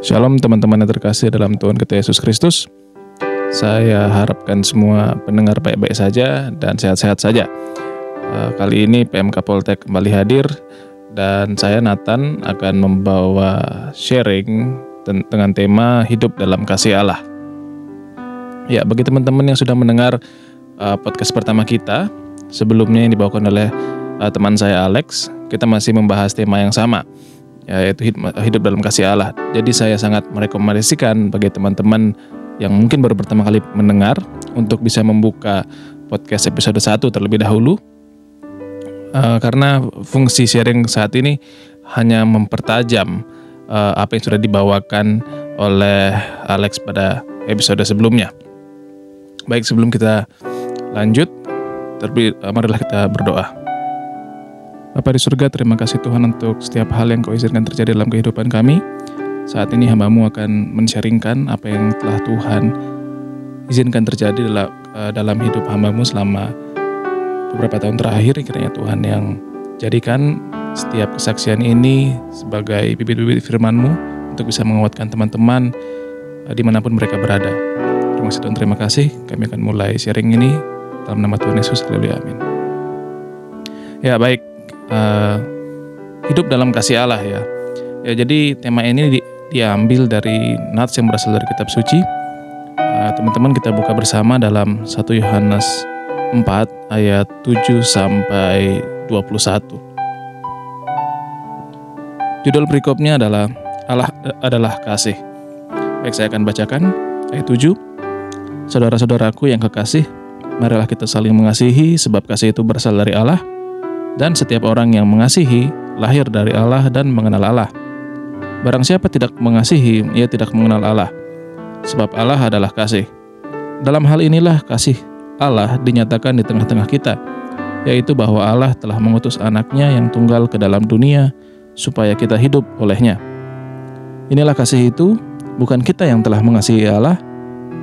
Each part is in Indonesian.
Shalom teman-teman yang terkasih dalam Tuhan kita Yesus Kristus. Saya harapkan semua pendengar baik-baik saja dan sehat-sehat saja. Eh, kali ini PMK Poltek kembali hadir dan saya Nathan akan membawa sharing dengan tema hidup dalam kasih Allah. Ya, bagi teman-teman yang sudah mendengar uh, podcast pertama kita, sebelumnya yang dibawakan oleh uh, teman saya Alex, kita masih membahas tema yang sama yaitu hidup dalam kasih Allah. Jadi saya sangat merekomendasikan bagi teman-teman yang mungkin baru pertama kali mendengar untuk bisa membuka podcast episode 1 terlebih dahulu. Uh, karena fungsi sharing saat ini hanya mempertajam uh, apa yang sudah dibawakan oleh Alex pada episode sebelumnya. Baik, sebelum kita lanjut, terlebih uh, marilah kita berdoa. Bapa di surga, terima kasih Tuhan untuk setiap hal yang kau izinkan terjadi dalam kehidupan kami. Saat ini hambamu akan mensharingkan apa yang telah Tuhan izinkan terjadi dalam, uh, dalam hidup hambamu selama beberapa tahun terakhir. Kiranya Tuhan yang jadikan setiap kesaksian ini sebagai bibit-bibit firmanmu untuk bisa menguatkan teman-teman uh, di mana pun mereka berada. Terima kasih Tuhan, terima kasih. Kami akan mulai sharing ini dalam nama Tuhan Yesus. Haleluya, amin. Ya baik, uh, hidup dalam kasih Allah ya. Ya jadi tema ini di, diambil dari nats yang berasal dari kitab suci. teman teman-teman kita buka bersama dalam 1 Yohanes 4 ayat 7 sampai 21. Judul berikutnya adalah Allah adalah kasih. Baik saya akan bacakan ayat 7. Saudara-saudaraku yang kekasih, marilah kita saling mengasihi sebab kasih itu berasal dari Allah dan setiap orang yang mengasihi lahir dari Allah dan mengenal Allah. Barang siapa tidak mengasihi, ia tidak mengenal Allah, sebab Allah adalah kasih. Dalam hal inilah kasih Allah dinyatakan di tengah-tengah kita, yaitu bahwa Allah telah mengutus anaknya yang tunggal ke dalam dunia supaya kita hidup olehnya. Inilah kasih itu, bukan kita yang telah mengasihi Allah,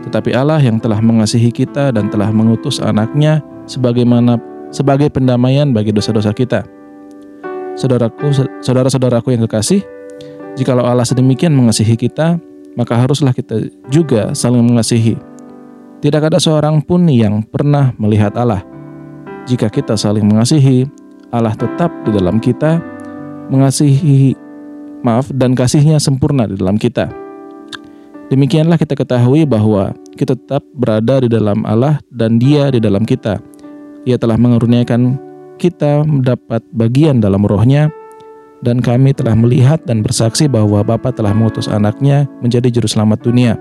tetapi Allah yang telah mengasihi kita dan telah mengutus anaknya sebagaimana sebagai pendamaian bagi dosa-dosa kita. Saudaraku, saudara-saudaraku yang kekasih, jikalau Allah sedemikian mengasihi kita, maka haruslah kita juga saling mengasihi. Tidak ada seorang pun yang pernah melihat Allah. Jika kita saling mengasihi, Allah tetap di dalam kita, mengasihi, maaf, dan kasihnya sempurna di dalam kita. Demikianlah kita ketahui bahwa kita tetap berada di dalam Allah dan Dia di dalam kita ia telah mengaruniakan kita mendapat bagian dalam rohnya, dan kami telah melihat dan bersaksi bahwa Bapa telah mengutus anaknya menjadi juru selamat dunia.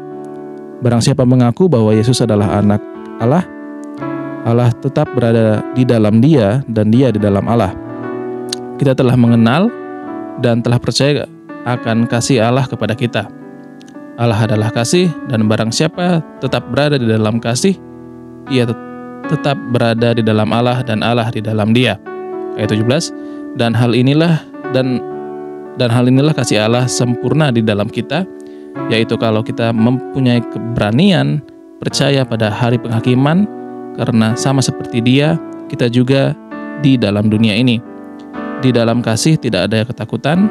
Barang siapa mengaku bahwa Yesus adalah anak Allah, Allah tetap berada di dalam dia dan dia di dalam Allah. Kita telah mengenal dan telah percaya akan kasih Allah kepada kita. Allah adalah kasih dan barang siapa tetap berada di dalam kasih, ia tetap tetap berada di dalam Allah dan Allah di dalam Dia. Ayat 17. Dan hal inilah dan dan hal inilah kasih Allah sempurna di dalam kita, yaitu kalau kita mempunyai keberanian percaya pada hari penghakiman karena sama seperti Dia, kita juga di dalam dunia ini. Di dalam kasih tidak ada ketakutan,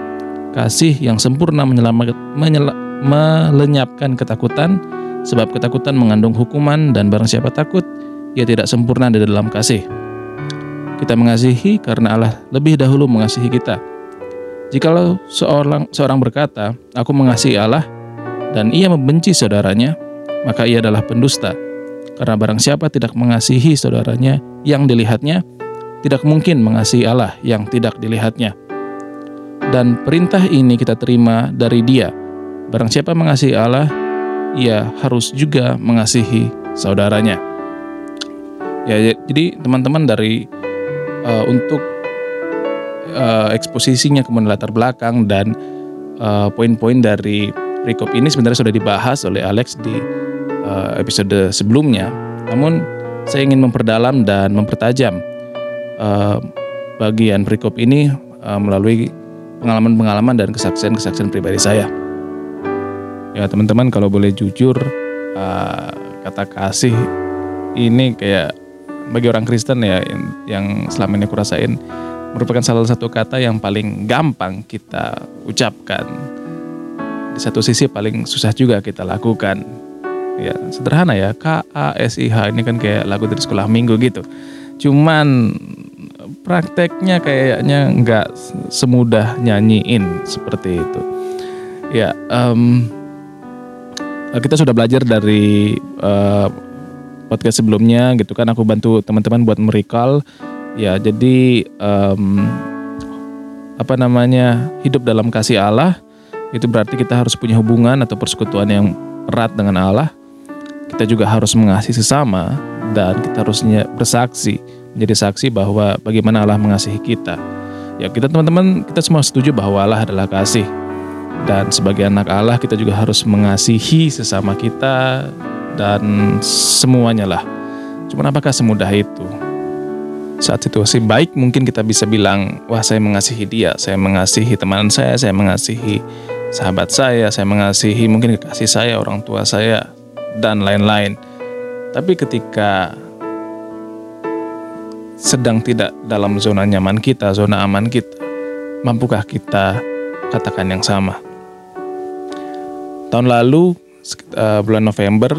kasih yang sempurna menyelamat, menyel, melenyapkan ketakutan, sebab ketakutan mengandung hukuman dan barang siapa takut, ia tidak sempurna di dalam kasih. Kita mengasihi karena Allah lebih dahulu mengasihi kita. Jikalau seorang seorang berkata, "Aku mengasihi Allah," dan ia membenci saudaranya, maka ia adalah pendusta. Karena barang siapa tidak mengasihi saudaranya yang dilihatnya, tidak mungkin mengasihi Allah yang tidak dilihatnya. Dan perintah ini kita terima dari Dia. Barang siapa mengasihi Allah, ia harus juga mengasihi saudaranya. Ya, ya, jadi teman-teman dari uh, untuk uh, eksposisinya kemudian latar belakang dan uh, poin-poin dari recop ini sebenarnya sudah dibahas oleh Alex di uh, episode sebelumnya. Namun saya ingin memperdalam dan mempertajam uh, bagian recop ini uh, melalui pengalaman-pengalaman dan kesaksian-kesaksian pribadi saya. Ya teman-teman kalau boleh jujur uh, kata kasih ini kayak bagi orang Kristen ya yang selama ini aku rasain merupakan salah satu kata yang paling gampang kita ucapkan di satu sisi paling susah juga kita lakukan. Ya, sederhana ya, K A S I H ini kan kayak lagu dari sekolah minggu gitu. Cuman prakteknya kayaknya nggak semudah nyanyiin seperti itu. Ya, um, kita sudah belajar dari uh, podcast sebelumnya gitu kan. Aku bantu teman-teman buat merecall. Ya, jadi um, apa namanya hidup dalam kasih Allah itu berarti kita harus punya hubungan atau persekutuan yang erat dengan Allah kita juga harus mengasihi sesama dan kita harusnya bersaksi menjadi saksi bahwa bagaimana Allah mengasihi kita. Ya kita teman-teman kita semua setuju bahwa Allah adalah kasih dan sebagai anak Allah kita juga harus mengasihi sesama kita dan semuanya lah. Cuman apakah semudah itu? Saat situasi baik mungkin kita bisa bilang, wah saya mengasihi dia, saya mengasihi teman saya, saya mengasihi sahabat saya, saya mengasihi mungkin kekasih saya, orang tua saya, dan lain-lain. Tapi ketika sedang tidak dalam zona nyaman kita, zona aman kita, mampukah kita katakan yang sama? Tahun lalu, uh, bulan November,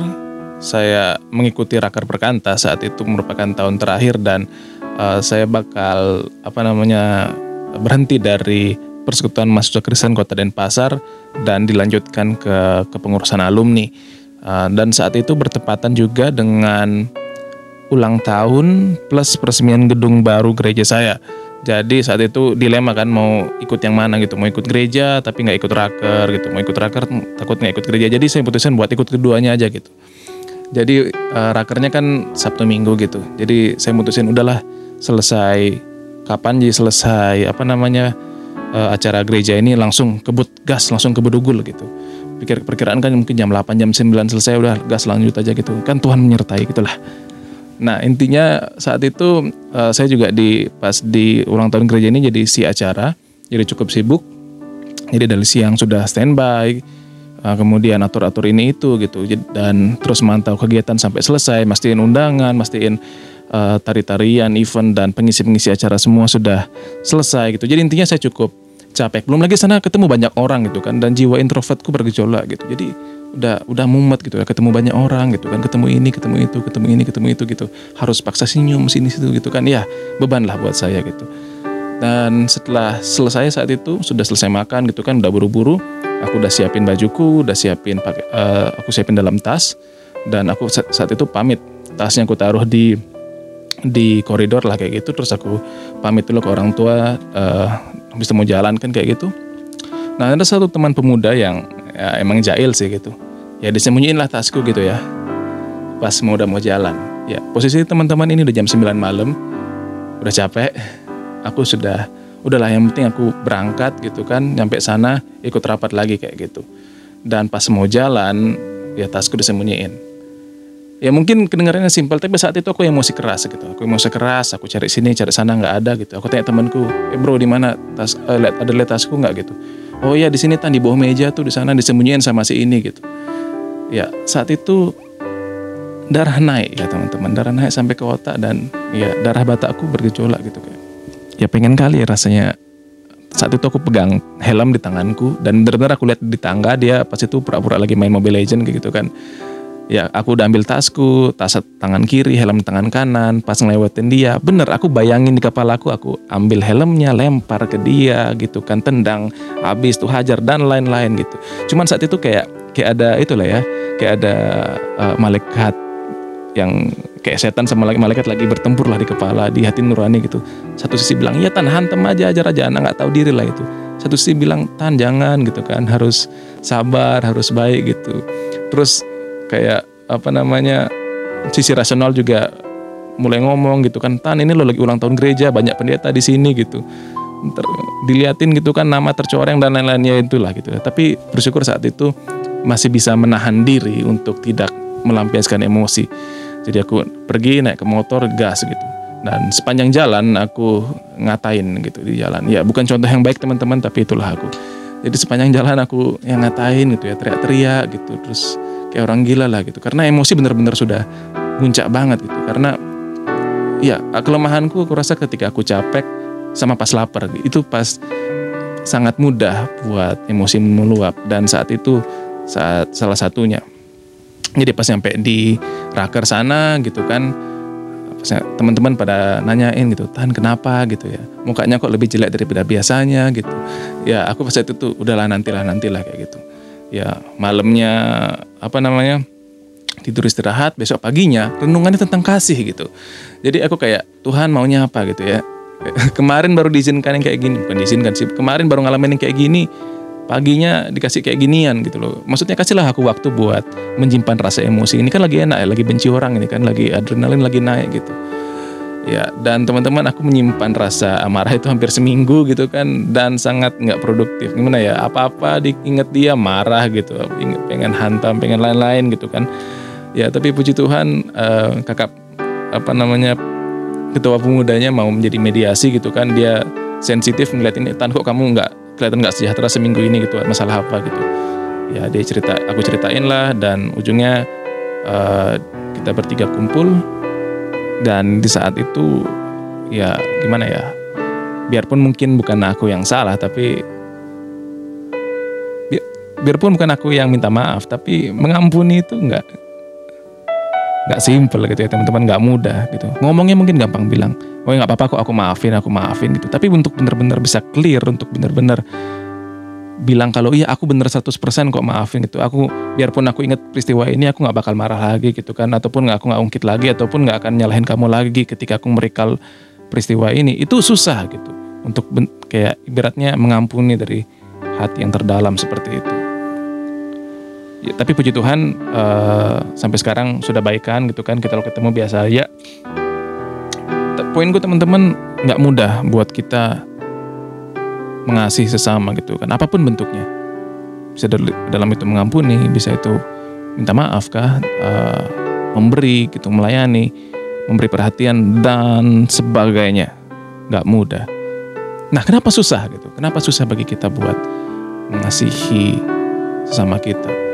saya mengikuti Rakar Perkanta saat itu merupakan tahun terakhir dan uh, saya bakal apa namanya berhenti dari Persekutuan Mahasiswa Kristen Kota Denpasar dan dilanjutkan ke kepengurusan alumni. Uh, dan saat itu bertepatan juga dengan ulang tahun plus peresmian gedung baru gereja saya. Jadi saat itu dilema kan mau ikut yang mana gitu, mau ikut gereja tapi nggak ikut raker gitu, mau ikut raker takut nggak ikut gereja. Jadi saya putuskan buat ikut keduanya aja gitu. Jadi uh, rakernya kan Sabtu Minggu gitu. Jadi saya putusin udahlah selesai. Kapan sih selesai? Apa namanya uh, acara gereja ini langsung kebut gas langsung kebut ugul gitu. Pikir perkiraan kan mungkin jam 8 jam 9 selesai udah gas lanjut aja gitu. Kan Tuhan menyertai gitulah nah intinya saat itu uh, saya juga di pas di ulang tahun gereja ini jadi si acara jadi cukup sibuk. Jadi dari siang sudah standby kemudian atur-atur ini itu gitu. Dan terus mantau kegiatan sampai selesai mastiin undangan mastiin uh, tari-tarian event dan pengisi-pengisi acara semua sudah selesai gitu. Jadi intinya saya cukup capek. Belum lagi sana ketemu banyak orang gitu kan dan jiwa introvertku bergejolak gitu. Jadi udah udah mumet gitu ya ketemu banyak orang gitu kan. Ketemu ini ketemu itu ketemu ini ketemu itu gitu. Harus paksa senyum sini situ gitu kan. Ya beban lah buat saya gitu. Dan setelah selesai saat itu sudah selesai makan gitu kan udah buru-buru aku udah siapin bajuku udah siapin pakai uh, aku siapin dalam tas dan aku saat itu pamit. Tasnya aku taruh di di koridor lah kayak gitu. Terus aku pamit dulu ke orang tua uh, bisa mau jalan kan kayak gitu. Nah ada satu teman pemuda yang ya, emang jahil sih gitu. Ya disembunyiin lah tasku gitu ya. Pas mau udah mau jalan. Ya posisi teman-teman ini udah jam 9 malam. Udah capek. Aku sudah udahlah yang penting aku berangkat gitu kan nyampe sana ikut rapat lagi kayak gitu. Dan pas mau jalan ya tasku disembunyiin. Ya mungkin kedengarannya simpel tapi saat itu aku emosi keras gitu. Aku emosi keras aku cari sini cari sana nggak ada gitu. Aku tanya temanku eh bro di mana tas uh, lihat ada lihat tasku nggak? Gitu. Oh iya di sini tan di bawah meja tuh di sana disembunyiin sama si ini gitu. Ya saat itu darah naik ya teman-teman. Darah naik sampai ke otak dan ya darah batakku bergejolak gitu kayak ya pengen kali ya rasanya saat itu aku pegang helm di tanganku dan benar-benar aku lihat di tangga dia pas itu pura-pura lagi main Mobile Legend gitu kan ya aku udah ambil tasku, tas tangan kiri, helm tangan kanan, pas ngelewatin dia, bener aku bayangin di kepala aku, aku ambil helmnya, lempar ke dia gitu kan, tendang, habis tuh hajar dan lain-lain gitu. Cuman saat itu kayak kayak ada itulah ya, kayak ada uh, malaikat yang kayak setan sama malaikat lagi bertempur lah di kepala, di hati nurani gitu. Satu sisi bilang, iya tan hantem aja ajar aja, anak nggak tahu diri lah itu. Satu sisi bilang, tan jangan gitu kan, harus sabar, harus baik gitu. Terus kayak apa namanya sisi rasional juga mulai ngomong gitu kan tan ini lo lagi ulang tahun gereja banyak pendeta di sini gitu Ter, diliatin gitu kan nama tercoreng dan lain-lainnya itulah gitu tapi bersyukur saat itu masih bisa menahan diri untuk tidak melampiaskan emosi jadi aku pergi naik ke motor gas gitu. Dan sepanjang jalan aku ngatain gitu di jalan. Ya bukan contoh yang baik teman-teman tapi itulah aku. Jadi sepanjang jalan aku yang ngatain gitu ya teriak-teriak gitu. Terus kayak orang gila lah gitu. Karena emosi benar-benar sudah muncak banget gitu. Karena ya kelemahanku aku rasa ketika aku capek sama pas lapar itu pas sangat mudah buat emosi meluap. Dan saat itu saat salah satunya jadi pas nyampe di raker sana gitu kan teman-teman pada nanyain gitu tahan kenapa? gitu ya. Mukanya kok lebih jelek daripada biasanya gitu. Ya aku pas itu tuh udahlah nantilah nantilah kayak gitu. Ya malamnya apa namanya tidur istirahat besok paginya renungannya tentang kasih gitu. Jadi aku kayak Tuhan maunya apa? gitu ya. Kemarin baru diizinkan yang kayak gini bukan diizinkan sih kemarin baru ngalamin yang kayak gini paginya dikasih kayak ginian gitu loh. Maksudnya kasihlah aku waktu buat menyimpan rasa emosi. Ini kan lagi enak ya lagi benci orang ini kan lagi adrenalin lagi naik gitu. Ya dan teman-teman aku menyimpan rasa amarah itu hampir seminggu gitu kan dan sangat nggak produktif. Gimana ya apa-apa diinget dia marah gitu inget pengen hantam pengen lain-lain gitu kan. Ya tapi puji Tuhan uh, kakak apa namanya ketua pemudanya mau menjadi mediasi gitu kan. Dia sensitif ngeliat ini tan kok kamu nggak kelihatan nggak sejahtera seminggu ini gitu masalah apa gitu. Ya dia cerita aku ceritain lah dan ujungnya uh, kita bertiga kumpul dan di saat itu ya gimana ya biarpun mungkin bukan aku yang salah tapi bi biarpun bukan aku yang minta maaf tapi mengampuni itu nggak nggak simple gitu ya teman-teman nggak mudah gitu. Ngomongnya mungkin gampang bilang oh ya nggak apa-apa kok aku maafin aku maafin gitu. Tapi untuk benar-benar bisa clear untuk benar-benar bilang kalau iya aku bener 100% kok maafin gitu. Aku biarpun aku inget peristiwa ini aku nggak bakal marah lagi gitu kan. Ataupun nggak aku nggak ungkit lagi ataupun nggak akan nyalahin kamu lagi ketika aku merikal peristiwa ini. Itu susah gitu untuk kayak ibaratnya mengampuni dari hati yang terdalam seperti itu ya, tapi puji Tuhan uh, sampai sekarang sudah baikan gitu kan kita kalau ketemu biasa ya poinku teman-teman nggak mudah buat kita mengasihi sesama gitu kan. Apa pun bentuknya. Bisa dalam itu mengampuni bisa itu minta maaf kah uh, memberi gitu melayani memberi perhatian dan sebagainya. Nggak mudah. Nah kenapa susah gitu? Kenapa susah bagi kita buat mengasihi sesama kita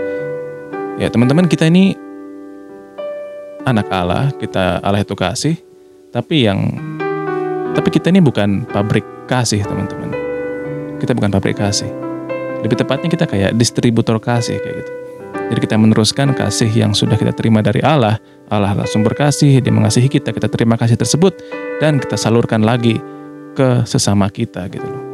Ya teman-teman kita ini anak Allah, kita Allah itu kasih, tapi yang tapi kita ini bukan pabrik kasih teman-teman. Kita bukan pabrik kasih. Lebih tepatnya kita kayak distributor kasih kayak gitu. Jadi kita meneruskan kasih yang sudah kita terima dari Allah. Allah langsung berkasih, dia mengasihi kita, kita terima kasih tersebut dan kita salurkan lagi ke sesama kita gitu loh.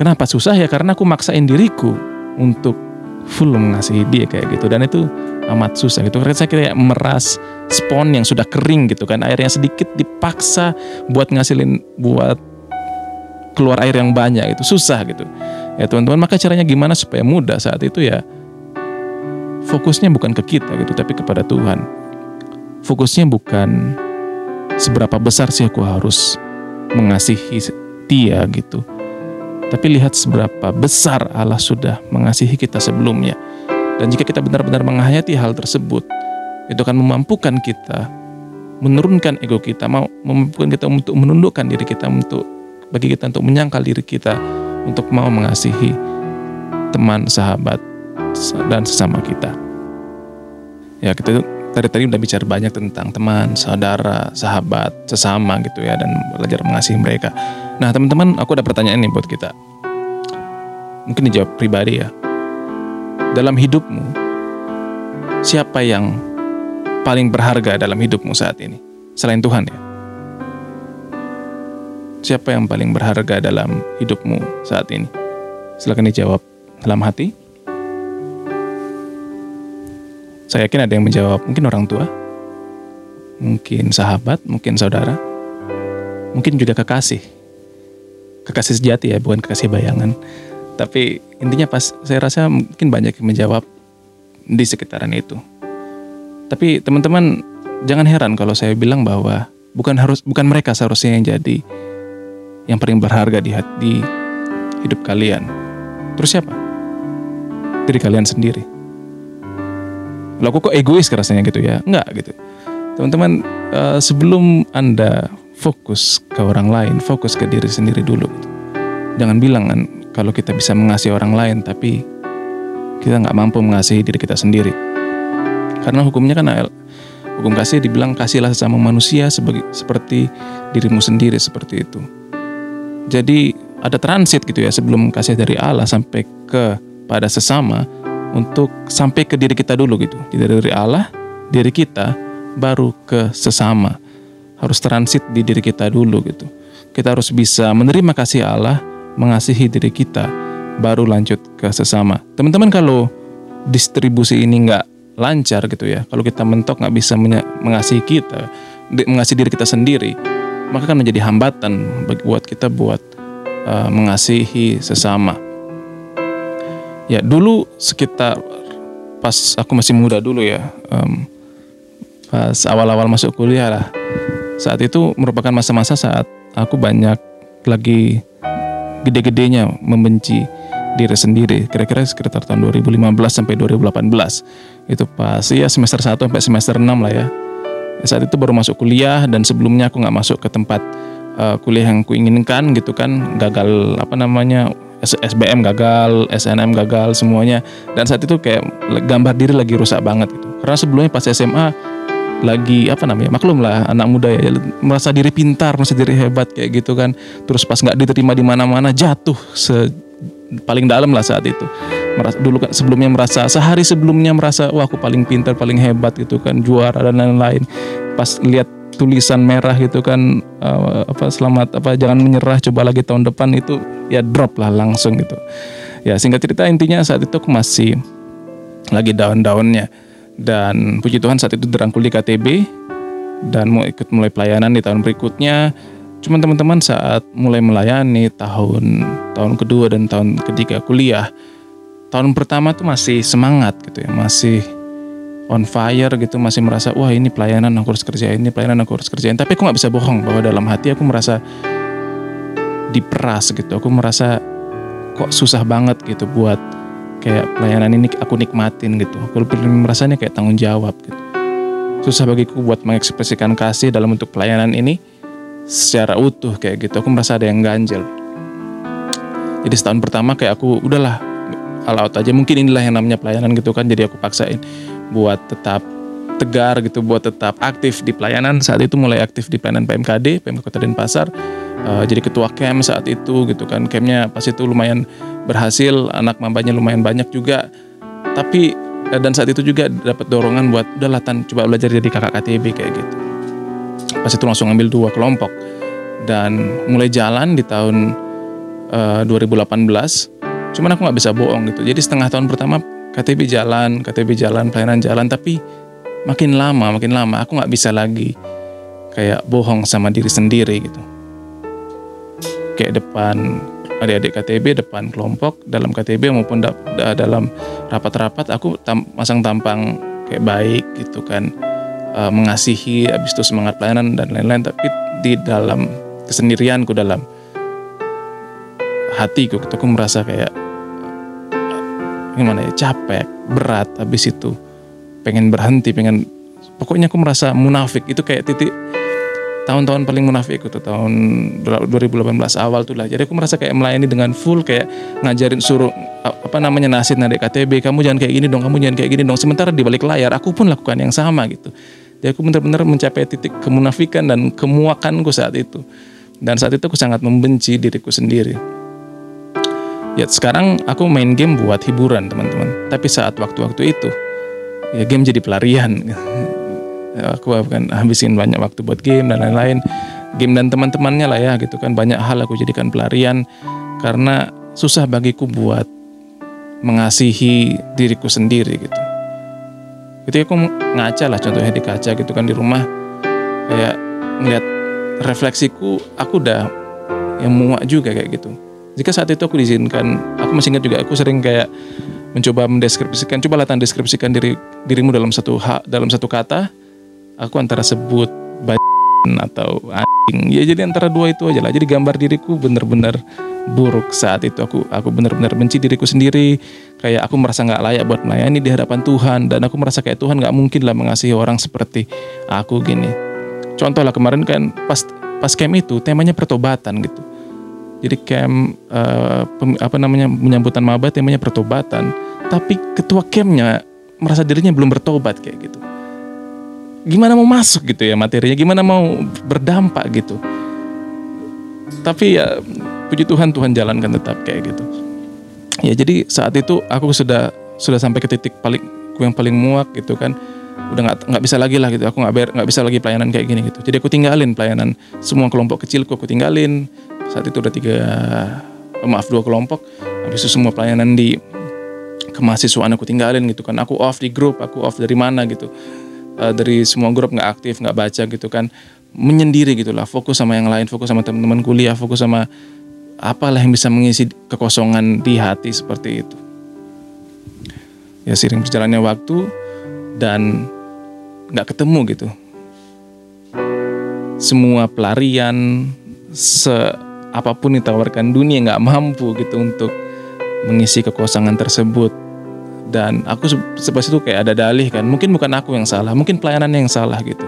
Kenapa susah ya? Karena aku maksain diriku untuk full mengasihi dia kayak gitu. Dan itu amat susah gitu. Karena saya kayak meras spon yang sudah kering gitu kan. Air yang sedikit dipaksa buat ngasilin buat keluar air yang banyak itu susah gitu. Ya teman-teman maka caranya gimana supaya mudah saat itu ya fokusnya bukan ke kita gitu tapi kepada Tuhan. Fokusnya bukan seberapa besar sih aku harus mengasihi dia gitu tapi lihat seberapa besar Allah sudah mengasihi kita sebelumnya. Dan jika kita benar-benar menghayati hal tersebut, itu akan memampukan kita menurunkan ego kita, mau memampukan kita untuk menundukkan diri kita untuk bagi kita untuk menyangkal diri kita untuk mau mengasihi teman, sahabat dan sesama kita. Ya, kita tadi tadi udah bicara banyak tentang teman, saudara, sahabat, sesama gitu ya dan belajar mengasihi mereka. Nah teman-teman aku ada pertanyaan nih buat kita. Mungkin dijawab pribadi ya. Dalam hidupmu, siapa yang paling berharga dalam hidupmu saat ini? Selain Tuhan ya. Siapa yang paling berharga dalam hidupmu saat ini? Silahkan dijawab dalam hati. Saya yakin ada yang menjawab, mungkin orang tua, mungkin sahabat, mungkin saudara, mungkin juga kekasih kekasih sejati ya, bukan kekasih bayangan. Tapi intinya pas saya rasa mungkin banyak yang menjawab di sekitaran itu. Tapi teman-teman jangan heran kalau saya bilang bahwa bukan harus bukan mereka seharusnya yang jadi yang paling berharga di hati hidup kalian. Terus siapa? Diri kalian sendiri. Lo kok egois rasanya gitu ya? Enggak gitu. Teman-teman, uh, sebelum Anda fokus ke orang lain, fokus ke diri sendiri dulu. Jangan bilang kan kalau kita bisa mengasihi orang lain tapi kita nggak mampu mengasihi diri kita sendiri. Karena hukumnya kan hukum kasih dibilang kasihlah sesama manusia sebagai seperti dirimu sendiri seperti itu. Jadi ada transit gitu ya sebelum kasih dari Allah sampai ke pada sesama untuk sampai ke diri kita dulu gitu. Jadi dari Allah, diri kita baru ke sesama. Harus transit di diri kita dulu gitu. Kita harus bisa menerima kasih Allah, mengasihi diri kita, baru lanjut ke sesama. Teman-teman kalau distribusi ini nggak lancar gitu ya, kalau kita mentok nggak bisa mengasihi kita, mengasihi diri kita sendiri, maka akan menjadi hambatan buat kita buat uh, mengasihi sesama. Ya dulu sekitar pas aku masih muda dulu ya, um, pas awal-awal masuk kuliah lah. Saat itu merupakan masa-masa saat aku banyak lagi gede-gedenya membenci diri sendiri. Kira-kira sekitar tahun 2015 sampai 2018. Itu pas ya semester 1 sampai semester 6 lah ya saat itu baru masuk kuliah dan sebelumnya aku nggak masuk ke tempat uh, kuliah yang aku inginkan gitu kan gagal apa namanya SBM gagal, SNM gagal semuanya dan saat itu kayak gambar diri lagi rusak banget gitu karena sebelumnya pas SMA lagi apa namanya maklum lah anak muda ya merasa diri pintar merasa diri hebat kayak gitu kan. Terus pas nggak diterima di mana-mana jatuh se paling dalam lah saat itu. Merasa dulu kan sebelumnya merasa sehari sebelumnya merasa wah aku paling pintar paling hebat gitu kan juara dan lain-lain. Pas lihat tulisan merah gitu kan uh, apa selamat apa jangan menyerah coba lagi tahun depan itu ya drop lah langsung gitu. Ya singkat cerita intinya saat itu aku masih lagi daun-daunnya dan puji Tuhan saat itu dirangkul di KTB dan mau ikut mulai pelayanan di tahun berikutnya Cuma teman-teman saat mulai melayani tahun tahun kedua dan tahun ketiga kuliah, tahun pertama tuh masih semangat gitu ya, masih on fire gitu, masih merasa wah ini pelayanan aku harus kerjain, ini pelayanan aku harus kerjain. Tapi aku nggak bisa bohong bahwa dalam hati aku merasa diperas gitu, aku merasa kok susah banget gitu buat kayak pelayanan ini aku nikmatin gitu. Aku lebih merasanya kayak tanggung jawab gitu. Susah bagiku buat mengekspresikan kasih dalam bentuk pelayanan ini secara utuh kayak gitu aku merasa ada yang ganjel jadi setahun pertama kayak aku udahlah all out aja mungkin inilah yang namanya pelayanan gitu kan jadi aku paksain buat tetap tegar gitu buat tetap aktif di pelayanan. Saat itu mulai aktif di pelayanan PMKD PMK Kota Denpasar. Uh, jadi ketua camp saat itu gitu kan. Campnya pas itu lumayan berhasil anak mambanya lumayan banyak juga. Tapi eh, dan saat itu juga dapat dorongan buat udah latan coba belajar jadi kakak KTB kayak gitu. Pas itu langsung ambil dua kelompok. Dan mulai jalan di tahun uh, eh, 2018 cuman aku nggak bisa bohong gitu. Jadi setengah tahun pertama KTB jalan KTB jalan pelayanan jalan. Tapi makin lama makin lama aku nggak bisa lagi kayak bohong sama diri sendiri gitu kayak depan adik-adik KTB depan kelompok dalam KTB maupun da da dalam rapat-rapat aku tam masang tampang kayak baik gitu kan uh, mengasihi, habis itu semangat pelayanan dan lain-lain. Tapi di dalam kesendirianku, dalam hatiku, gitu, aku merasa kayak gimana ya capek, berat. Habis itu pengen berhenti, pengen pokoknya aku merasa munafik. Itu kayak titik tahun-tahun paling munafik itu tahun 2018 awal tuh lah. Jadi aku merasa kayak melayani dengan full kayak ngajarin suruh apa namanya nasid nadek KTB kamu jangan kayak gini dong kamu jangan kayak gini dong. Sementara di balik layar aku pun lakukan yang sama gitu. Jadi aku benar-benar mencapai titik kemunafikan dan kemuakanku saat itu. Dan saat itu aku sangat membenci diriku sendiri. Ya sekarang aku main game buat hiburan teman-teman. Tapi saat waktu-waktu itu ya game jadi pelarian aku akan habisin banyak waktu buat game dan lain-lain game dan teman-temannya lah ya gitu kan banyak hal aku jadikan pelarian karena susah bagiku buat mengasihi diriku sendiri gitu. Ketika aku ngaca lah contohnya di kaca gitu kan di rumah kayak ngeliat refleksiku aku udah yang muak juga kayak gitu. Jika saat itu aku diizinkan, aku masih ingat juga aku sering kayak mencoba mendeskripsikan, coba latihan deskripsikan diri dirimu dalam satu hak, dalam satu kata. Aku antara sebut atau anjing. Ya jadi antara dua itu aja lah. Jadi gambar diriku bener-bener buruk saat itu aku aku benar-benar benci diriku sendiri kayak aku merasa nggak layak buat melayani di hadapan Tuhan dan aku merasa kayak Tuhan nggak mungkin lah mengasihi orang seperti aku gini contoh lah kemarin kan pas pas camp itu temanya pertobatan gitu jadi camp uh, pem, apa namanya menyambutan maba temanya pertobatan. Tapi ketua campnya merasa dirinya belum bertobat kayak gitu. Gimana mau masuk gitu ya materinya? Gimana mau berdampak gitu? Tapi ya puji Tuhan Tuhan jalankan tetap kayak gitu. Ya jadi saat itu aku sudah sudah sampai ke titik paling yang paling muak gitu kan. Udah nggak nggak bisa lagi lah gitu. Aku nggak nggak bisa lagi pelayanan kayak gini gitu. Jadi aku tinggalin pelayanan semua kelompok kecilku aku tinggalin saat itu udah tiga oh, maaf dua kelompok. Habis itu semua pelayanan di kemahasiswaan aku tinggalin gitu kan. Aku off di grup aku off dari mana gitu. Uh, dari semua grup nggak aktif nggak baca gitu kan. Menyendiri gitulah fokus sama yang lain fokus sama teman-teman kuliah fokus sama apalah yang bisa mengisi kekosongan di hati seperti itu. Ya sering berjalannya waktu dan nggak ketemu gitu. Semua pelarian se apa pun ditawarkan dunia nggak mampu gitu untuk mengisi kekosongan tersebut. Dan aku sebab itu kayak ada dalih kan mungkin bukan aku yang salah mungkin pelayanan yang salah gitu.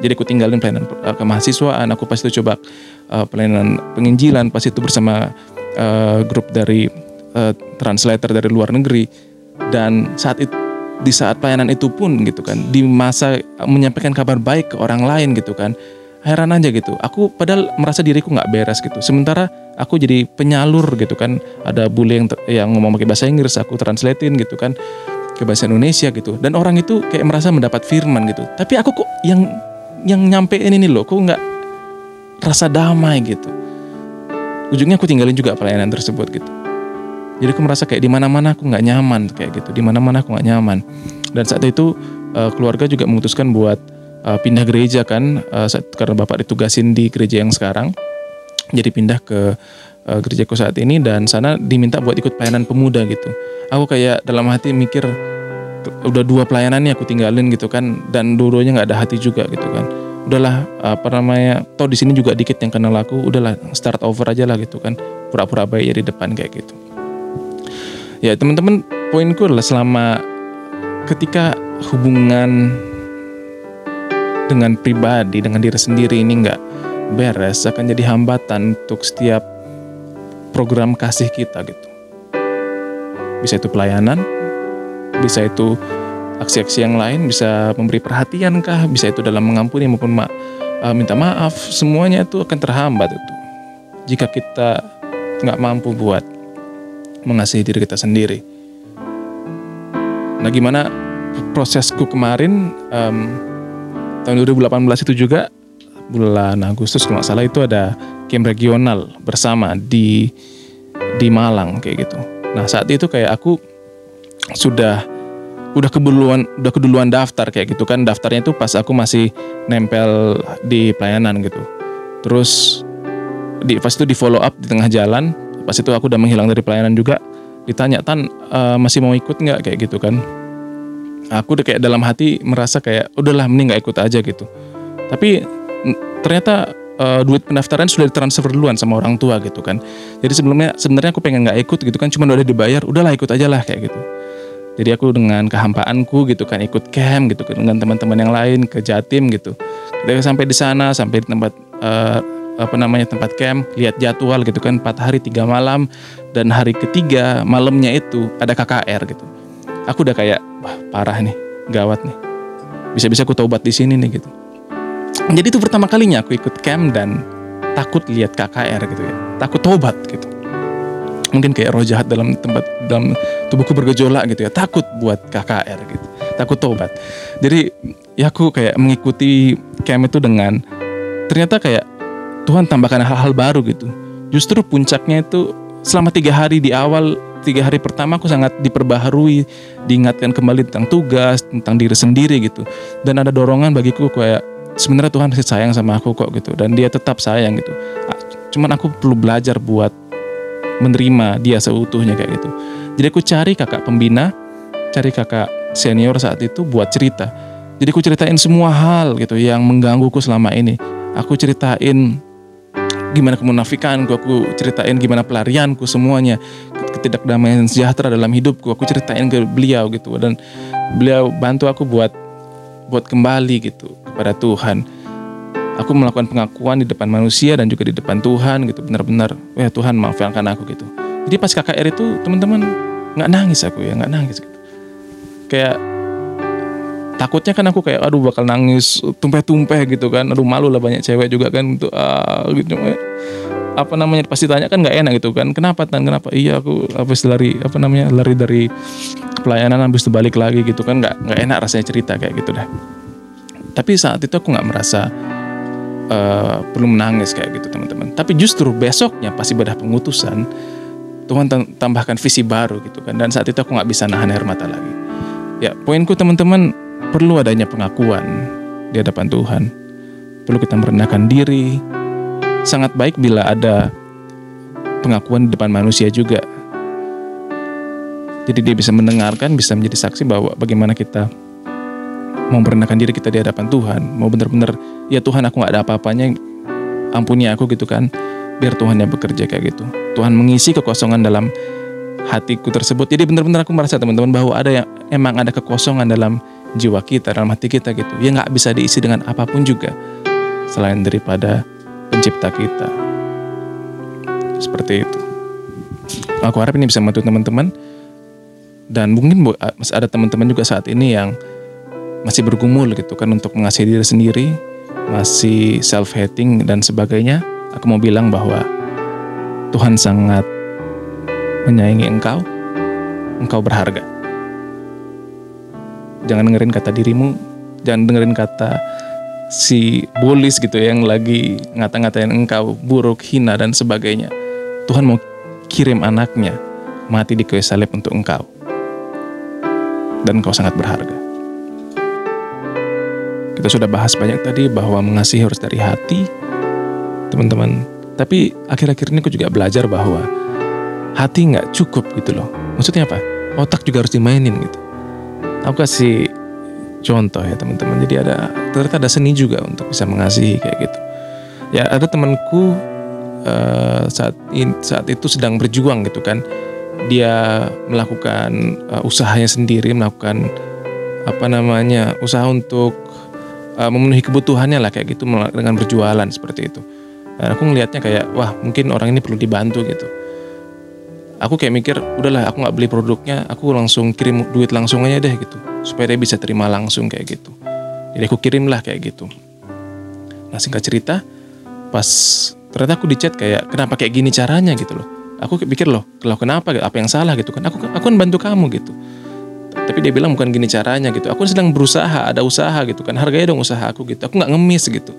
Jadi aku tinggalin pelayanan uh, kemahasiswaan aku pasti itu coba uh, pelayanan penginjilan pas itu bersama uh, grup dari uh, translator dari luar negeri. Dan saat itu di saat pelayanan itu pun gitu kan di masa menyampaikan kabar baik ke orang lain gitu kan heran aja gitu. Aku padahal merasa diriku nggak beres gitu. Sementara aku jadi penyalur gitu kan. Ada bule yang yang ngomong pakai bahasa Inggris aku translatein gitu kan ke bahasa Indonesia gitu. Dan orang itu kayak merasa mendapat firman gitu. Tapi aku kok yang yang nyampein ini loh kok nggak rasa damai gitu. Ujungnya aku tinggalin juga pelayanan tersebut gitu. Jadi aku merasa kayak di mana-mana aku nggak nyaman kayak gitu. Di mana-mana aku nggak nyaman. Dan saat itu uh, keluarga juga memutuskan buat uh, pindah gereja kan uh, karena bapak ditugasin di gereja yang sekarang. Jadi pindah ke uh, gerejaku saat ini dan sana diminta buat ikut pelayanan pemuda gitu. Aku kayak dalam hati mikir udah dua pelayanan nih aku tinggalin gitu kan. Dan dua-duanya nggak ada hati juga gitu kan. Udahlah apa namanya toh di sini juga dikit yang kenal aku udahlah start over aja lah gitu kan. Pura-pura baik ya di depan kayak gitu. Ya teman-teman poinku adalah selama ketika hubungan dengan pribadi dengan diri sendiri ini nggak beres akan jadi hambatan untuk setiap program kasih kita gitu bisa itu pelayanan bisa itu aksi-aksi yang lain bisa memberi perhatian kah bisa itu dalam mengampuni maupun ma uh, minta maaf semuanya itu akan terhambat itu jika kita nggak mampu buat mengasihi diri kita sendiri. Nah, gimana prosesku kemarin um, tahun 2018 itu juga bulan Agustus kalau nggak salah itu ada game regional bersama di di Malang kayak gitu. Nah saat itu kayak aku sudah udah keduluan udah keduluan daftar kayak gitu kan daftarnya itu pas aku masih nempel di pelayanan gitu. Terus di pas itu di follow up di tengah jalan pas itu aku udah menghilang dari pelayanan juga ditanya tan uh, masih mau ikut nggak kayak gitu kan aku udah kayak dalam hati merasa kayak udahlah mending nggak ikut aja gitu. Tapi ternyata uh, duit pendaftaran sudah ditransfer duluan sama orang tua gitu kan. Jadi sebelumnya sebenarnya aku pengen nggak ikut gitu kan cuma udah dibayar udahlah ikut aja lah kayak gitu. Jadi aku dengan kehampaanku gitu kan ikut camp gitu kan dengan teman-teman yang lain ke Jatim gitu. Ketika sampai di sana sampai di tempat uh, apa namanya tempat camp, lihat jadwal gitu kan empat hari tiga malam dan hari ketiga malamnya itu ada KKR gitu. Aku udah kayak wah parah nih, gawat nih. Bisa-bisa aku taubat di sini nih gitu. Jadi itu pertama kalinya aku ikut camp dan takut lihat KKR gitu ya. Takut taubat gitu. Mungkin kayak roh jahat dalam tempat dalam tubuhku bergejolak gitu ya. Takut buat KKR gitu. Takut taubat. Jadi ya aku kayak mengikuti camp itu dengan ternyata kayak Tuhan tambahkan hal-hal baru gitu. Justru puncaknya itu selama tiga hari di awal tiga hari pertama aku sangat diperbaharui, diingatkan kembali tentang tugas, tentang diri sendiri gitu. Dan ada dorongan bagiku kayak sebenarnya Tuhan masih sayang sama aku kok gitu dan dia tetap sayang gitu. Cuman aku perlu belajar buat menerima dia seutuhnya kayak gitu. Jadi aku cari kakak pembina, cari kakak senior saat itu buat cerita. Jadi aku ceritain semua hal gitu yang menggangguku selama ini. Aku ceritain gimana kemunafikanku, aku ceritain gimana pelarianku semuanya, ketidakdamaian sejahtera dalam hidupku, aku ceritain ke beliau gitu dan beliau bantu aku buat buat kembali gitu kepada Tuhan. Aku melakukan pengakuan di depan manusia dan juga di depan Tuhan gitu benar-benar, ya Tuhan maafkan aku gitu. Jadi pas KKR itu teman-teman nggak nangis aku ya nggak nangis gitu. Kayak takutnya kan aku kayak aduh bakal nangis tumpeh-tumpeh gitu kan. Aduh malu lah banyak cewek juga kan untuk uh, gitu. Apa namanya pasti tanya kan nggak enak gitu kan. Kenapa tan? Kenapa? Iya aku habis lari apa namanya lari dari pelayanan habis balik lagi gitu kan. Nggak nggak enak rasanya cerita kayak gitu dah. Tapi saat itu aku nggak merasa uh, perlu menangis kayak gitu teman-teman. Tapi justru besoknya pas ibadah pengutusan Tuhan tambahkan visi baru gitu kan. Dan saat itu aku nggak bisa nahan air mata lagi. Ya poinku teman-teman perlu adanya pengakuan di hadapan Tuhan perlu kita merendahkan diri sangat baik bila ada pengakuan di depan manusia juga. Jadi dia bisa mendengarkan, bisa menjadi saksi bahwa bagaimana kita mau merendahkan diri kita di hadapan Tuhan. Mau benar-benar, ya Tuhan aku gak ada apa-apanya, ampuni aku gitu kan. Biar Tuhan yang bekerja kayak gitu. Tuhan mengisi kekosongan dalam hatiku tersebut. Jadi benar-benar aku merasa teman-teman bahwa ada yang emang ada kekosongan dalam jiwa kita, dalam hati kita gitu. Ya nggak bisa diisi dengan apa pun juga selain daripada pencipta kita. Seperti itu. Aku harap ini bisa membantu teman-teman dan mungkin masih ada teman-teman juga saat ini yang masih bergumul gitu kan untuk mengasihi diri sendiri, masih self hating dan sebagainya. Aku mau bilang bahwa Tuhan sangat menyayangi engkau. Engkau berharga. Jangan dengerin kata dirimu, jangan dengerin kata si bolis gitu ya, yang lagi ngata-ngatain engkau buruk, hina dan sebagainya. Tuhan mau kirim anaknya mati di kayu salib untuk engkau. Dan engkau sangat berharga. Kita sudah bahas banyak tadi bahwa mengasihi harus dari hati, teman-teman. Tapi akhir-akhir ini aku juga belajar bahwa hati nggak cukup gitu loh. Maksudnya apa? Otak juga harus dimainin gitu. Aku kasih contoh ya teman-teman. Jadi ada ternyata ada seni juga untuk bisa mengasihi kayak gitu. Ya ada temanku uh, saat in, saat itu sedang berjuang gitu kan. Dia melakukan uh, usahanya sendiri, melakukan apa namanya usaha untuk uh, memenuhi kebutuhannya lah kayak gitu dengan berjualan seperti itu. Dan aku ngelihatnya kayak wah mungkin orang ini perlu dibantu gitu aku kayak mikir udahlah aku nggak beli produknya aku langsung kirim duit langsung aja deh gitu. Supaya dia bisa terima langsung kayak gitu. Jadi aku kirim lah kayak gitu. Nah singkat cerita pas ternyata aku dicat kayak kenapa kayak gini caranya? gitu loh. Aku pikir loh kalau kenapa? Apa yang salah? gitu kan. Aku aku kan bantu kamu gitu. Tapi dia bilang bukan gini caranya gitu. Aku sedang berusaha ada usaha gitu kan. Harganya dong usaha aku gitu. Aku nggak ngemis gitu.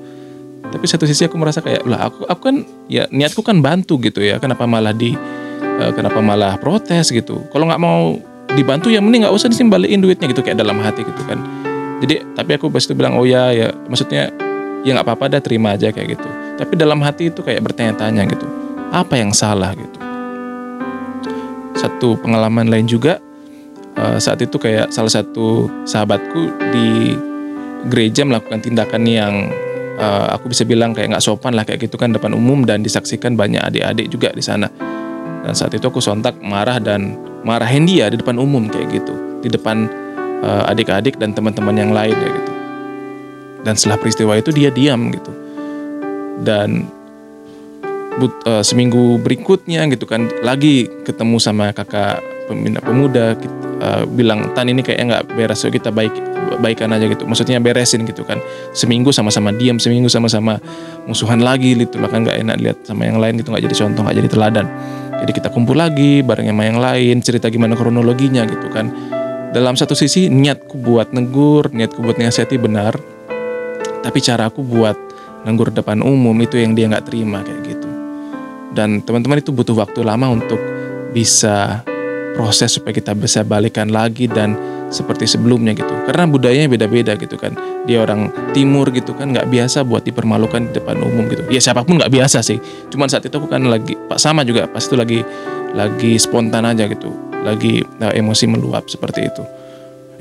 Tapi satu sisi aku merasa kayak lah aku aku kan ya niatku kan bantu gitu ya. Kenapa malah di uh, kenapa malah protes gitu. Kalau nggak mau dibantu ya mending nggak usah disimbaliin duitnya gitu kayak dalam hati gitu kan. Jadi tapi aku pas itu bilang oh ya ya maksudnya ya nggak apa-apa dah terima aja kayak gitu. Tapi dalam hati itu kayak bertanya-tanya gitu apa yang salah? gitu. Satu pengalaman lain juga uh, saat itu kayak salah satu sahabatku di gereja melakukan tindakan yang uh, aku bisa bilang kayak nggak sopan lah kayak gitu kan depan umum dan disaksikan banyak adik-adik juga di sana dan saat itu aku sontak marah dan marahin dia di depan umum kayak gitu, di depan uh, adik-adik dan teman-teman yang lain ya gitu. Dan setelah peristiwa itu dia diam gitu. Dan but, uh, seminggu berikutnya gitu kan lagi ketemu sama kakak pembina pemuda uh, bilang tan ini kayaknya nggak beres so kita baik baikan aja gitu maksudnya beresin gitu kan seminggu sama-sama diam seminggu sama-sama musuhan lagi gitu lah kan nggak enak lihat sama yang lain gitu nggak jadi contoh nggak jadi teladan jadi kita kumpul lagi bareng sama yang lain, cerita gimana kronologinya gitu kan. Dalam satu sisi niatku buat negur, niatku buat ngasihati benar. Tapi caraku buat negur depan umum itu yang dia nggak terima kayak gitu. Dan teman-teman itu butuh waktu lama untuk bisa proses supaya kita bisa balikan lagi dan seperti sebelumnya gitu. Karena budayanya beda-beda gitu kan. Dia orang timur gitu kan nggak biasa buat dipermalukan di depan umum gitu. Ya siapa pun nggak biasa sih. Cuman saat itu aku kan lagi pak sama juga pas itu lagi lagi spontan aja gitu. Lagi nah, emosi meluap seperti itu.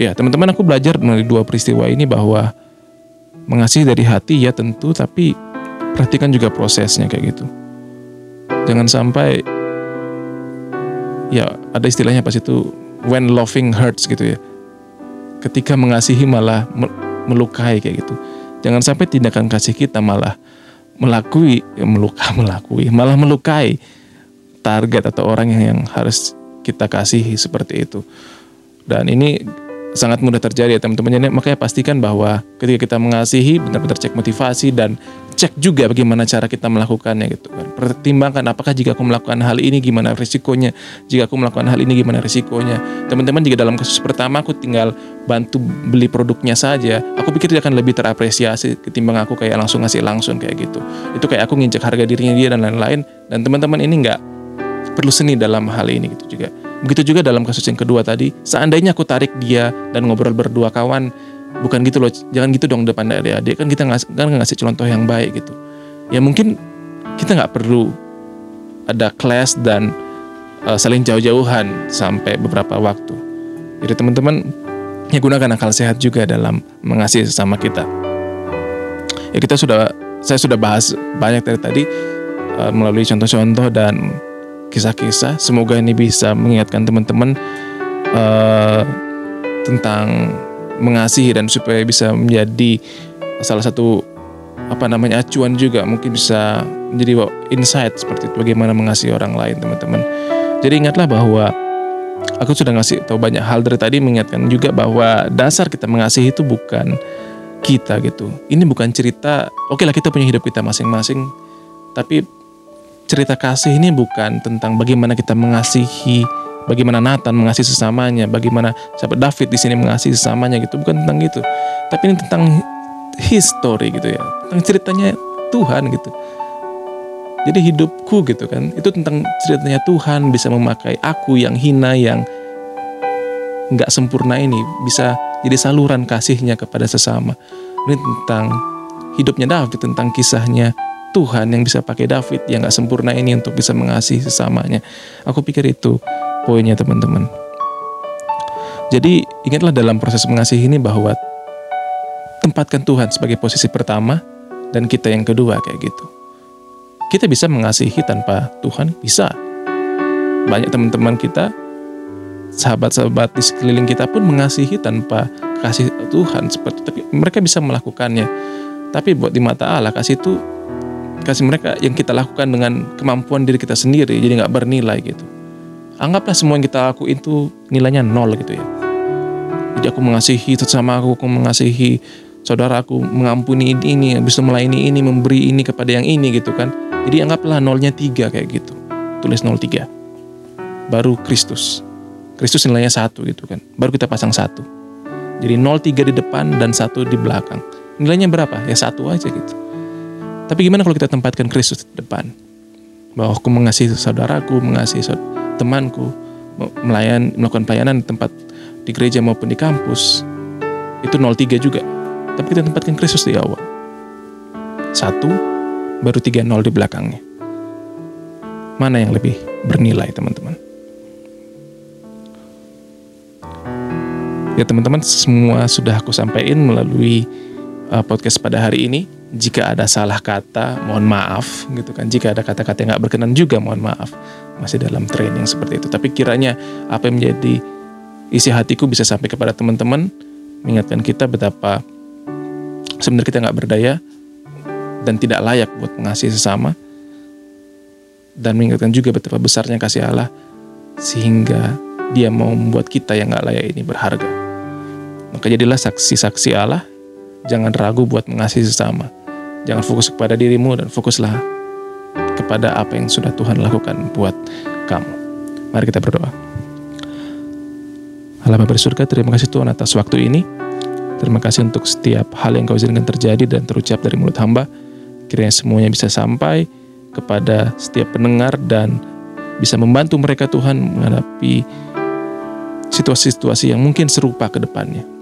Ya teman-teman aku belajar melalui dua peristiwa ini bahwa mengasihi dari hati ya tentu tapi perhatikan juga prosesnya kayak gitu. Jangan sampai ya ada istilahnya pas itu when loving hurts gitu ya ketika mengasihi malah melukai kayak gitu. Jangan sampai tindakan kasih kita malah melakui, ya meluka, melakui, malah melukai target atau orang yang, yang harus kita kasihi seperti itu. Dan ini sangat mudah terjadi ya teman-teman. Jadi makanya pastikan bahwa ketika kita mengasihi benar-benar cek motivasi dan cek juga bagaimana cara kita melakukannya gitu kan. Pertimbangkan apakah jika aku melakukan hal ini gimana risikonya, jika aku melakukan hal ini gimana risikonya. Teman-teman jika dalam kasus pertama aku tinggal bantu beli produknya saja, aku pikir dia akan lebih terapresiasi ketimbang aku kayak langsung ngasih langsung kayak gitu. Itu kayak aku nginjek harga dirinya dia dan lain-lain dan teman-teman ini nggak perlu seni dalam hal ini gitu juga Begitu juga dalam kasus yang kedua tadi, seandainya aku tarik dia dan ngobrol berdua kawan, bukan gitu loh, jangan gitu dong depan adik-adik kan kita ngasih, kan ngasih contoh yang baik gitu. Ya mungkin kita nggak perlu ada kelas dan uh, saling jauh-jauhan sampai beberapa waktu. Jadi teman-teman ya gunakan akal sehat juga dalam mengasihi sesama kita. Ya kita sudah saya sudah bahas banyak dari tadi uh, melalui contoh-contoh dan kisah-kisah. Semoga ini bisa mengingatkan teman-teman uh, tentang mengasihi dan supaya bisa menjadi salah satu apa namanya acuan juga mungkin bisa menjadi insight seperti itu bagaimana mengasihi orang lain teman-teman. Jadi ingatlah bahwa aku sudah ngasih tahu banyak hal dari tadi mengingatkan juga bahwa dasar kita mengasihi itu bukan kita gitu. Ini bukan cerita oke okay lah kita punya hidup kita masing-masing tapi cerita kasih ini bukan tentang bagaimana kita mengasihi, bagaimana Nathan mengasihi sesamanya, bagaimana sahabat David di sini mengasihi sesamanya gitu, bukan tentang itu. Tapi ini tentang history gitu ya, tentang ceritanya Tuhan gitu. Jadi hidupku gitu kan, itu tentang ceritanya Tuhan bisa memakai aku yang hina, yang nggak sempurna ini bisa jadi saluran kasihnya kepada sesama. Ini tentang hidupnya David, tentang kisahnya Tuhan yang bisa pakai David yang gak sempurna ini untuk bisa mengasihi sesamanya. Aku pikir itu poinnya teman-teman. Jadi ingatlah dalam proses mengasihi ini bahwa tempatkan Tuhan sebagai posisi pertama dan kita yang kedua kayak gitu. Kita bisa mengasihi tanpa Tuhan, bisa. Banyak teman-teman kita, sahabat-sahabat di sekeliling kita pun mengasihi tanpa kasih Tuhan seperti tapi mereka bisa melakukannya. Tapi buat di mata Allah kasih itu kasih mereka yang kita lakukan dengan kemampuan diri kita sendiri jadi nggak bernilai gitu. Anggaplah semua yang kita lakuin itu nilainya nol gitu ya. Jadi aku mengasihi sesama aku aku mengasihi saudaraku mengampuni ini ini bisa melayani ini memberi ini kepada yang ini gitu kan. Jadi anggaplah nolnya tiga kayak gitu. Tulis nol tiga. Baru Kristus. Kristus nilainya satu gitu kan. Baru kita pasang satu. Jadi nol tiga di depan dan satu di belakang. Nilainya berapa? Ya satu aja gitu tapi gimana kalau kita tempatkan Kristus di depan? Bahwa aku mengasihi saudaraku, mengasihi temanku, melayan, melakukan pelayanan di tempat di gereja maupun di kampus. Itu 03 juga. Tapi kita tempatkan Kristus di awal. Satu, baru tiga nol di belakangnya. Mana yang lebih bernilai teman-teman? Ya teman-teman semua sudah aku sampaikan melalui uh, podcast pada hari ini jika ada salah kata, mohon maaf gitu kan. Jika ada kata-kata yang nggak berkenan juga, mohon maaf. Masih dalam training seperti itu. Tapi kiranya apa yang menjadi isi hatiku bisa sampai kepada teman-teman, mengingatkan kita betapa sebenarnya kita nggak berdaya dan tidak layak buat mengasihi sesama. Dan mengingatkan juga betapa besarnya kasih Allah sehingga dia mau membuat kita yang nggak layak ini berharga. Maka jadilah saksi-saksi Allah, jangan ragu buat mengasihi sesama Jangan fokus kepada dirimu dan fokuslah kepada apa yang sudah Tuhan lakukan buat kamu. Mari kita berdoa. Allah Bapa surga, terima kasih Tuhan atas waktu ini. Terima kasih untuk setiap hal yang kau izinkan terjadi dan terucap dari mulut hamba. Kiranya semuanya bisa sampai kepada setiap pendengar dan bisa membantu mereka Tuhan menghadapi situasi-situasi yang mungkin serupa ke depannya.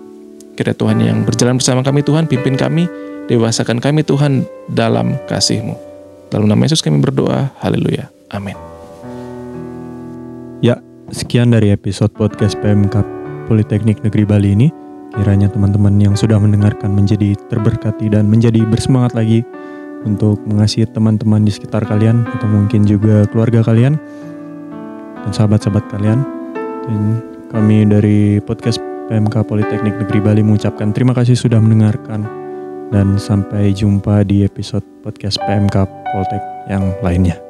Kira Tuhan yang berjalan bersama kami Tuhan, pimpin kami, Dewasakan kami Tuhan dalam kasih-Mu. Dalam nama Yesus kami berdoa. Haleluya. Amin. Ya, sekian dari episode podcast PMK Politeknik Negeri Bali ini. Kiranya teman-teman yang sudah mendengarkan menjadi terberkati dan menjadi bersemangat lagi untuk mengasihi teman-teman di sekitar kalian atau mungkin juga keluarga kalian dan sahabat-sahabat kalian. Dan kami dari podcast PMK Politeknik Negeri Bali mengucapkan terima kasih sudah mendengarkan dan sampai jumpa di episode podcast PMK Poltek yang lainnya.